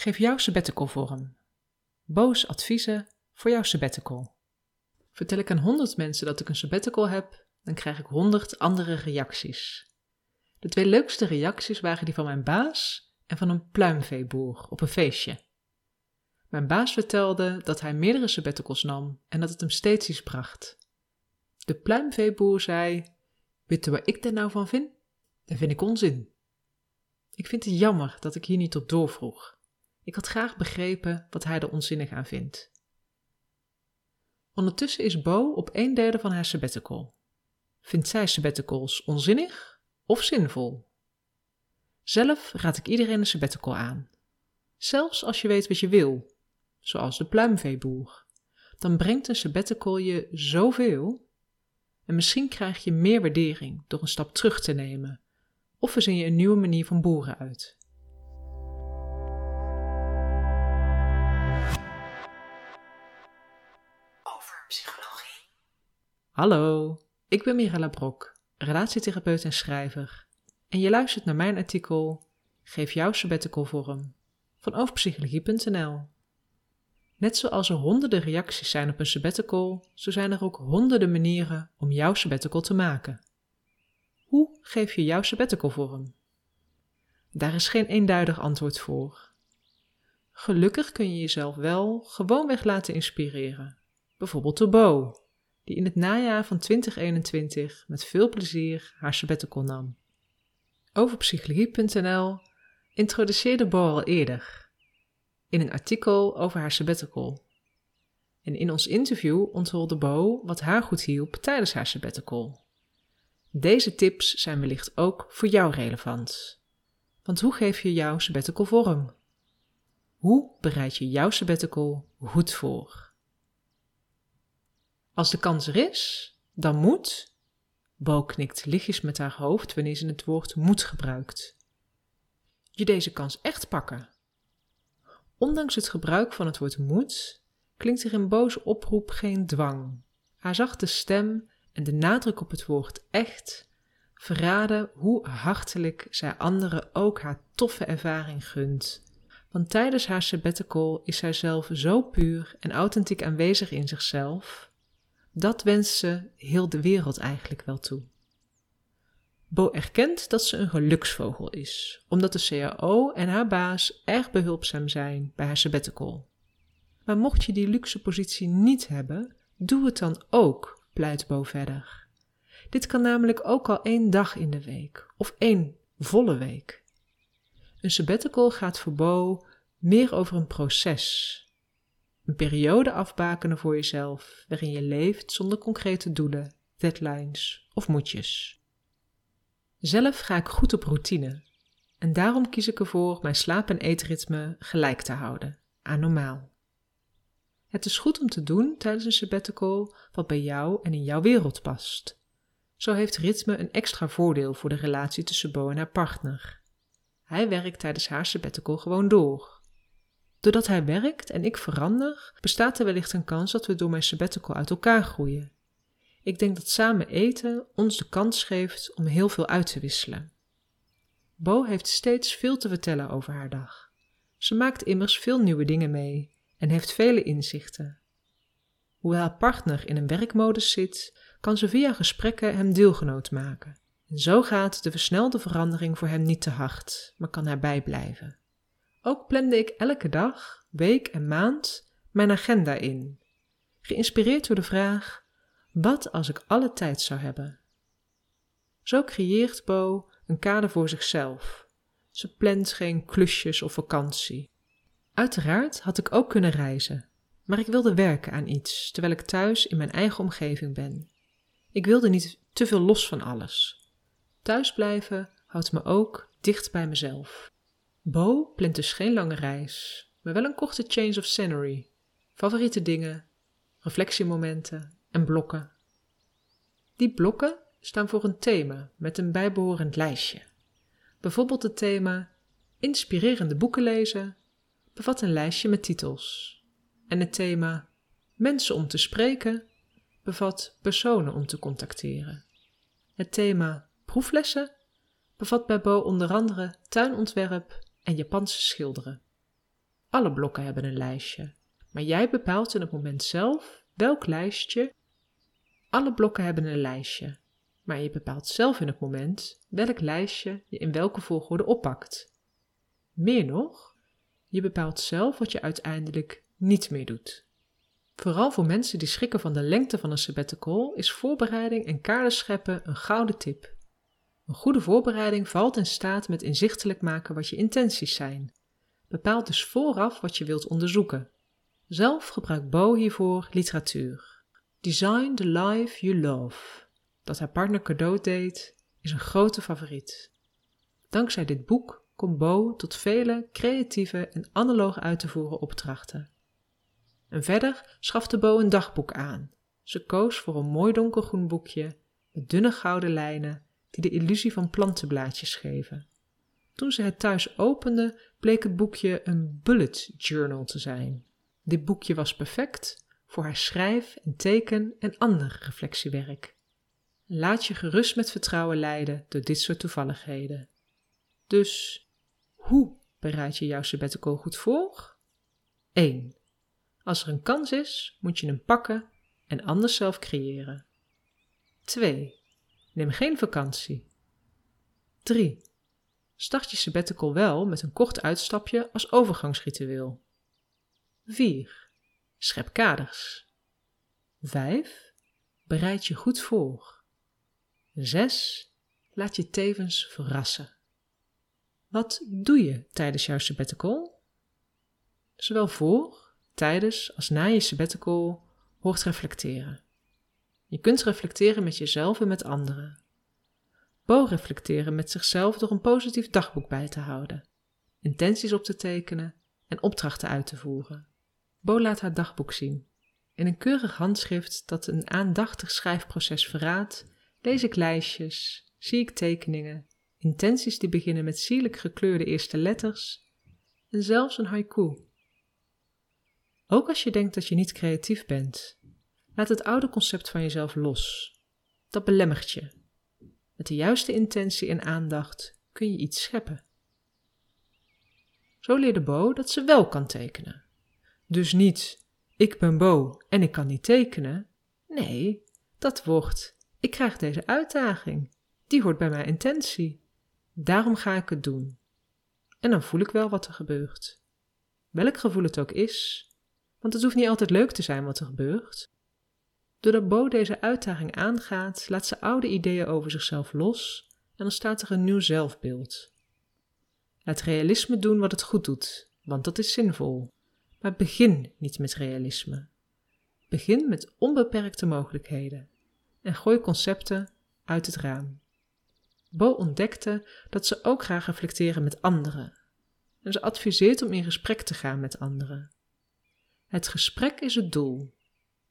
Geef jouw sabbatical vorm. Boos adviezen voor jouw sabbatical. Vertel ik aan 100 mensen dat ik een sabbatical heb, dan krijg ik 100 andere reacties. De twee leukste reacties waren die van mijn baas en van een pluimveeboer op een feestje. Mijn baas vertelde dat hij meerdere sabbaticals nam en dat het hem steeds iets bracht. De pluimveeboer zei: Weet je wat ik daar nou van vind? Dat vind ik onzin. Ik vind het jammer dat ik hier niet op doorvroeg. Ik had graag begrepen wat hij er onzinnig aan vindt. Ondertussen is Bo op een derde van haar sabbatical. Vindt zij sabbaticals onzinnig of zinvol? Zelf raad ik iedereen een sabbatical aan. Zelfs als je weet wat je wil, zoals de pluimveeboer. Dan brengt een sabbatical je zoveel. En misschien krijg je meer waardering door een stap terug te nemen. Of verzin je een nieuwe manier van boeren uit. Hallo, ik ben Mirella Brok, relatietherapeut en schrijver. En je luistert naar mijn artikel Geef jouw sabbatical vorm van overpsychologie.nl. Net zoals er honderden reacties zijn op een sabbatical, zo zijn er ook honderden manieren om jouw sabbatical te maken. Hoe geef je jouw sabbatical vorm? Daar is geen eenduidig antwoord voor. Gelukkig kun je jezelf wel gewoonweg laten inspireren. Bijvoorbeeld door Bo, die in het najaar van 2021 met veel plezier haar sabbatical nam. Over psychologie.nl introduceerde Bo al eerder, in een artikel over haar sabbatical. En in ons interview onthulde Bo wat haar goed hielp tijdens haar sabbatical. Deze tips zijn wellicht ook voor jou relevant. Want hoe geef je jouw sabbatical vorm? Hoe bereid je jouw sabbatical goed voor? Als de kans er is, dan moet. Bo knikt lichtjes met haar hoofd wanneer ze het woord moet gebruikt. Je deze kans echt pakken. Ondanks het gebruik van het woord moet, klinkt er in Bo's oproep geen dwang. Haar zachte stem en de nadruk op het woord echt verraden hoe hartelijk zij anderen ook haar toffe ervaring gunt. Want tijdens haar sabbatical is zij zelf zo puur en authentiek aanwezig in zichzelf dat wenst ze heel de wereld eigenlijk wel toe. Bo erkent dat ze een geluksvogel is, omdat de CAO en haar baas erg behulpzaam zijn bij haar sabbatical. Maar mocht je die luxe positie niet hebben, doe het dan ook, pleit Bo verder. Dit kan namelijk ook al één dag in de week of één volle week. Een sabbatical gaat voor Bo meer over een proces, een periode afbakenen voor jezelf waarin je leeft zonder concrete doelen, deadlines of moedjes. Zelf ga ik goed op routine en daarom kies ik ervoor mijn slaap- en eetritme gelijk te houden aan normaal. Het is goed om te doen tijdens een sabbatical wat bij jou en in jouw wereld past. Zo heeft ritme een extra voordeel voor de relatie tussen Bo en haar partner. Hij werkt tijdens haar sabbatical gewoon door Doordat hij werkt en ik verander, bestaat er wellicht een kans dat we door mijn sabbatical uit elkaar groeien. Ik denk dat samen eten ons de kans geeft om heel veel uit te wisselen. Bo heeft steeds veel te vertellen over haar dag. Ze maakt immers veel nieuwe dingen mee en heeft vele inzichten. Hoewel haar partner in een werkmodus zit, kan ze via gesprekken hem deelgenoot maken. En zo gaat de versnelde verandering voor hem niet te hard, maar kan hij bijblijven. Ook plande ik elke dag, week en maand mijn agenda in, geïnspireerd door de vraag: wat als ik alle tijd zou hebben? Zo creëert Bo een kader voor zichzelf. Ze plant geen klusjes of vakantie. Uiteraard had ik ook kunnen reizen, maar ik wilde werken aan iets terwijl ik thuis in mijn eigen omgeving ben. Ik wilde niet te veel los van alles. Thuisblijven houdt me ook dicht bij mezelf. Bo plant dus geen lange reis, maar wel een korte change of scenery, favoriete dingen, reflectiemomenten en blokken. Die blokken staan voor een thema met een bijbehorend lijstje. Bijvoorbeeld het thema Inspirerende boeken lezen bevat een lijstje met titels. En het thema Mensen om te spreken bevat personen om te contacteren. Het thema Proeflessen bevat bij Bo onder andere tuinontwerp en Japanse schilderen. Alle blokken hebben een lijstje, maar jij bepaalt in het moment zelf welk lijstje. Alle blokken hebben een lijstje, maar je bepaalt zelf in het moment welk lijstje je in welke volgorde oppakt. Meer nog, je bepaalt zelf wat je uiteindelijk niet meer doet. Vooral voor mensen die schrikken van de lengte van een sabbatical is voorbereiding en kader scheppen een gouden tip. Een goede voorbereiding valt in staat met inzichtelijk maken wat je intenties zijn. Bepaal dus vooraf wat je wilt onderzoeken. Zelf gebruikt Bo hiervoor literatuur. Design the life you love, dat haar partner cadeau deed, is een grote favoriet. Dankzij dit boek komt Bo tot vele creatieve en analoog uit te voeren opdrachten. En verder schafte Bo een dagboek aan. Ze koos voor een mooi donkergroen boekje met dunne gouden lijnen die de illusie van plantenblaadjes geven. Toen ze het thuis opende, bleek het boekje een bullet journal te zijn. Dit boekje was perfect voor haar schrijf- en teken- en ander reflectiewerk. Laat je gerust met vertrouwen leiden door dit soort toevalligheden. Dus, hoe bereid je jouw sabbatical goed voor? 1. Als er een kans is, moet je hem pakken en anders zelf creëren. 2. Neem geen vakantie. 3. Start je sabbatical wel met een kort uitstapje als overgangsritueel. 4. Schep kaders. 5. Bereid je goed voor. 6. Laat je tevens verrassen. Wat doe je tijdens jouw sabbatical? Zowel voor, tijdens als na je sabbatical hoort reflecteren. Je kunt reflecteren met jezelf en met anderen. Bo reflecteren met zichzelf door een positief dagboek bij te houden, intenties op te tekenen en opdrachten uit te voeren. Bo laat haar dagboek zien. In een keurig handschrift dat een aandachtig schrijfproces verraadt, lees ik lijstjes, zie ik tekeningen, intenties die beginnen met sierlijk gekleurde eerste letters en zelfs een haiku. Ook als je denkt dat je niet creatief bent, laat het oude concept van jezelf los. Dat belemmert je. Met de juiste intentie en aandacht kun je iets scheppen. Zo leerde Bo dat ze wel kan tekenen. Dus niet, ik ben Bo en ik kan niet tekenen. Nee, dat wordt, ik krijg deze uitdaging. Die hoort bij mijn intentie. Daarom ga ik het doen. En dan voel ik wel wat er gebeurt. Welk gevoel het ook is, want het hoeft niet altijd leuk te zijn wat er gebeurt. Doordat Bo deze uitdaging aangaat, laat ze oude ideeën over zichzelf los en dan staat er een nieuw zelfbeeld. Laat realisme doen wat het goed doet, want dat is zinvol. Maar begin niet met realisme. Begin met onbeperkte mogelijkheden en gooi concepten uit het raam. Bo ontdekte dat ze ook graag reflecteren met anderen. En ze adviseert om in gesprek te gaan met anderen. Het gesprek is het doel.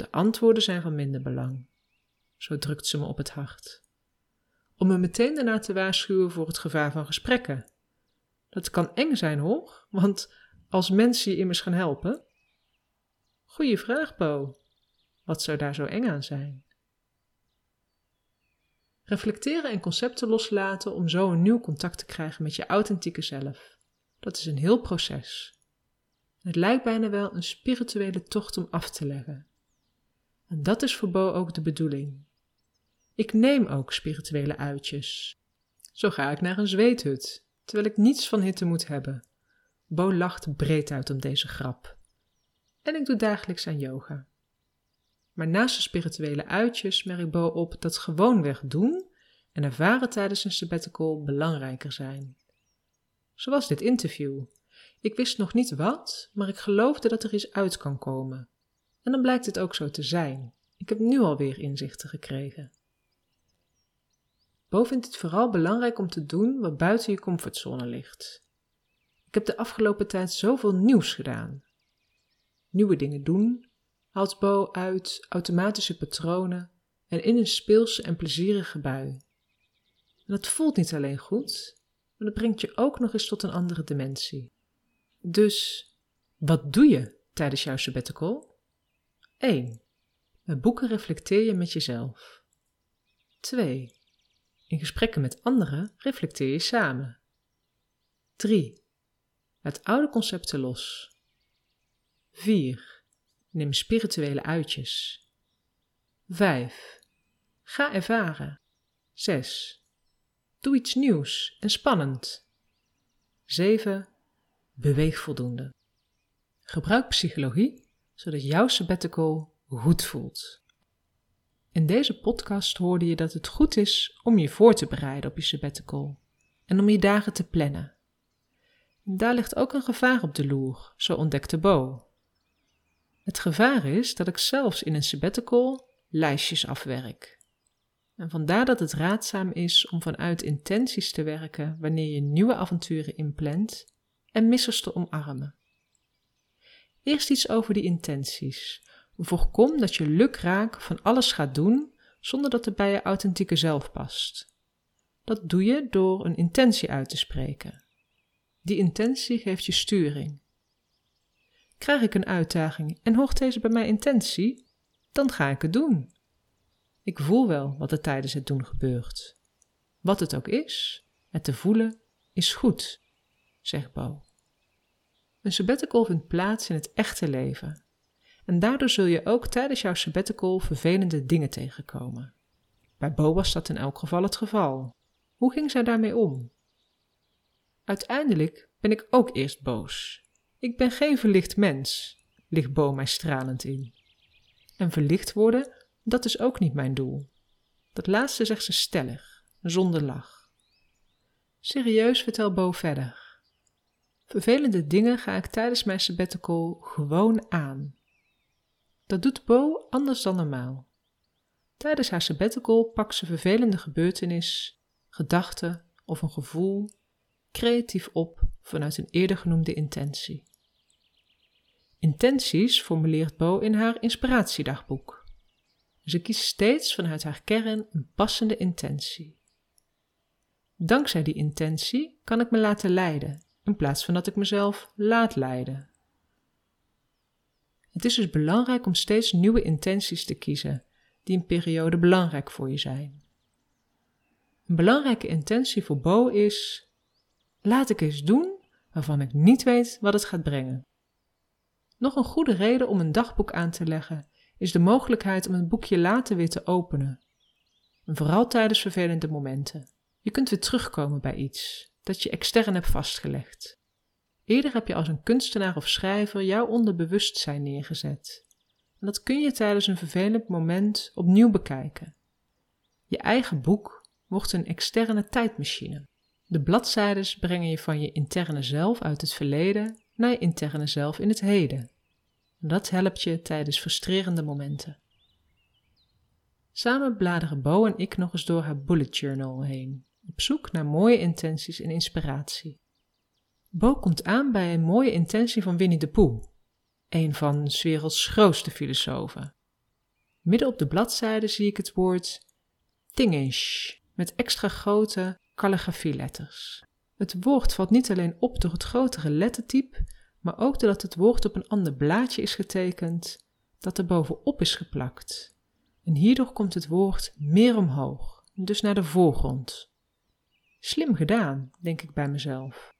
De antwoorden zijn van minder belang. Zo drukt ze me op het hart. Om me meteen daarna te waarschuwen voor het gevaar van gesprekken. Dat kan eng zijn hoor, want als mensen je immers gaan helpen. Goeie vraag, Bo. Wat zou daar zo eng aan zijn? Reflecteren en concepten loslaten om zo een nieuw contact te krijgen met je authentieke zelf. Dat is een heel proces. Het lijkt bijna wel een spirituele tocht om af te leggen. En dat is voor Bo ook de bedoeling. Ik neem ook spirituele uitjes. Zo ga ik naar een zweethut, terwijl ik niets van hitte moet hebben. Bo lacht breed uit om deze grap. En ik doe dagelijks aan yoga. Maar naast de spirituele uitjes merk Bo op dat gewoonweg doen en ervaren tijdens een sabbatical belangrijker zijn. Zoals dit interview. Ik wist nog niet wat, maar ik geloofde dat er iets uit kan komen. En dan blijkt het ook zo te zijn. Ik heb nu alweer inzichten gekregen. Bo vindt het vooral belangrijk om te doen wat buiten je comfortzone ligt. Ik heb de afgelopen tijd zoveel nieuws gedaan. Nieuwe dingen doen haalt Bo uit automatische patronen en in een speelse en plezierige bui. En dat voelt niet alleen goed, maar dat brengt je ook nog eens tot een andere dimensie. Dus, wat doe je tijdens jouw sabbatical? 1. Met boeken reflecteer je met jezelf. 2. In gesprekken met anderen reflecteer je samen. 3. Laat oude concepten los. 4. Neem spirituele uitjes. 5. Ga ervaren. 6. Doe iets nieuws en spannend. 7. Beweeg voldoende. Gebruik psychologie zodat jouw sabbatical goed voelt. In deze podcast hoorde je dat het goed is om je voor te bereiden op je sabbatical en om je dagen te plannen. Daar ligt ook een gevaar op de loer, zo ontdekte Bo. Het gevaar is dat ik zelfs in een sabbatical lijstjes afwerk. En vandaar dat het raadzaam is om vanuit intenties te werken wanneer je nieuwe avonturen inplant en missers te omarmen. Eerst iets over die intenties. Voorkom dat je lukraak van alles gaat doen zonder dat het bij je authentieke zelf past. Dat doe je door een intentie uit te spreken. Die intentie geeft je sturing. Krijg ik een uitdaging en hoort deze bij mijn intentie, dan ga ik het doen. Ik voel wel wat er tijdens het doen gebeurt. Wat het ook is, het te voelen is goed, zegt Bo. Een sabbatical vindt plaats in het echte leven. En daardoor zul je ook tijdens jouw sabbatical vervelende dingen tegenkomen. Bij Bo was dat in elk geval het geval. Hoe ging zij daarmee om? Uiteindelijk ben ik ook eerst boos. Ik ben geen verlicht mens, ligt Bo mij stralend in. En verlicht worden, dat is ook niet mijn doel. Dat laatste zegt ze stellig, zonder lach. Serieus vertel Bo verder. Vervelende dingen ga ik tijdens mijn sabbatical gewoon aan. Dat doet Bo anders dan normaal. Tijdens haar sabbatical pakt ze vervelende gebeurtenis, gedachte of een gevoel creatief op vanuit een eerder genoemde intentie. Intenties formuleert Bo in haar inspiratiedagboek. Ze kiest steeds vanuit haar kern een passende intentie. Dankzij die intentie kan ik me laten leiden, in plaats van dat ik mezelf laat leiden. Het is dus belangrijk om steeds nieuwe intenties te kiezen die een periode belangrijk voor je zijn. Een belangrijke intentie voor Bo is: laat ik eens doen waarvan ik niet weet wat het gaat brengen. Nog een goede reden om een dagboek aan te leggen is de mogelijkheid om het boekje later weer te openen. En vooral tijdens vervelende momenten. Je kunt weer terugkomen bij iets dat je extern hebt vastgelegd. Eerder heb je als een kunstenaar of schrijver jouw onderbewustzijn neergezet. En dat kun je tijdens een vervelend moment opnieuw bekijken. Je eigen boek wordt een externe tijdmachine. De bladzijdes brengen je van je interne zelf uit het verleden naar je interne zelf in het heden. Dat helpt je tijdens frustrerende momenten. Samen bladeren Bo en ik nog eens door haar bullet journal heen, op zoek naar mooie intenties en inspiratie. Bo komt aan bij een mooie intentie van Winnie de Pooh, een van 's werelds grootste filosofen. Midden op de bladzijde zie ik het woord Tingish met extra grote calligrafieletters. Het woord valt niet alleen op door het grotere lettertype, maar ook doordat het woord op een ander blaadje is getekend dat er bovenop is geplakt. En hierdoor komt het woord meer omhoog, dus naar de voorgrond. Slim gedaan, denk ik bij mezelf.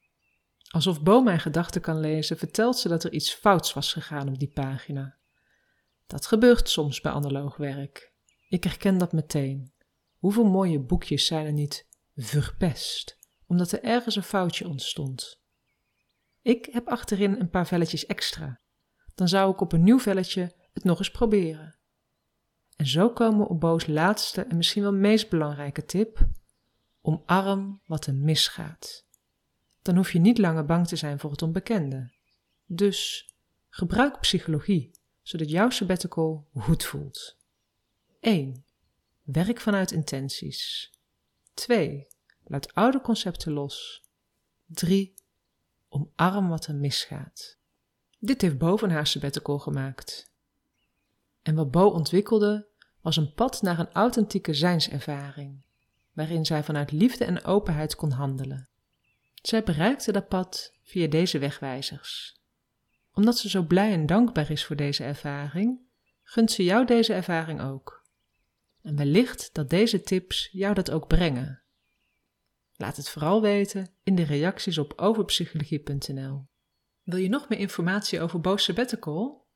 Alsof Bo mijn gedachten kan lezen, vertelt ze dat er iets fouts was gegaan op die pagina. Dat gebeurt soms bij analoog werk. Ik herken dat meteen. Hoeveel mooie boekjes zijn er niet verpest, omdat er ergens een foutje ontstond? Ik heb achterin een paar velletjes extra. Dan zou ik op een nieuw velletje het nog eens proberen. En zo komen we op Bo's laatste en misschien wel meest belangrijke tip: omarm wat er misgaat dan hoef je niet langer bang te zijn voor het onbekende. Dus gebruik psychologie, zodat jouw sabbatical goed voelt. 1. Werk vanuit intenties. 2. Laat oude concepten los. 3. Omarm wat er misgaat. Dit heeft Bo van haar sabbatical gemaakt. En wat Bo ontwikkelde was een pad naar een authentieke zijnservaring, waarin zij vanuit liefde en openheid kon handelen. Zij bereikte dat pad via deze wegwijzers. Omdat ze zo blij en dankbaar is voor deze ervaring, gunt ze jou deze ervaring ook. En wellicht dat deze tips jou dat ook brengen. Laat het vooral weten in de reacties op overpsychologie.nl. Wil je nog meer informatie over Boos Sabbatical?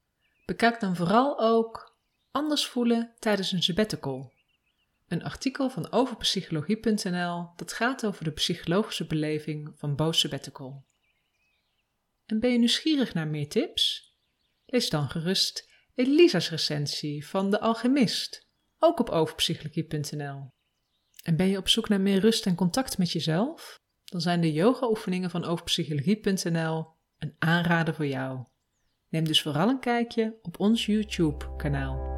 Bekijk dan vooral ook Anders voelen tijdens een sabbatical. Een artikel van overpsychologie.nl dat gaat over de psychologische beleving van Boos Sabbatical. En ben je nieuwsgierig naar meer tips? Lees dan gerust Elisa's recensie van De Alchemist, ook op overpsychologie.nl. En ben je op zoek naar meer rust en contact met jezelf? Dan zijn de yoga-oefeningen van overpsychologie.nl een aanrader voor jou. Neem dus vooral een kijkje op ons YouTube-kanaal.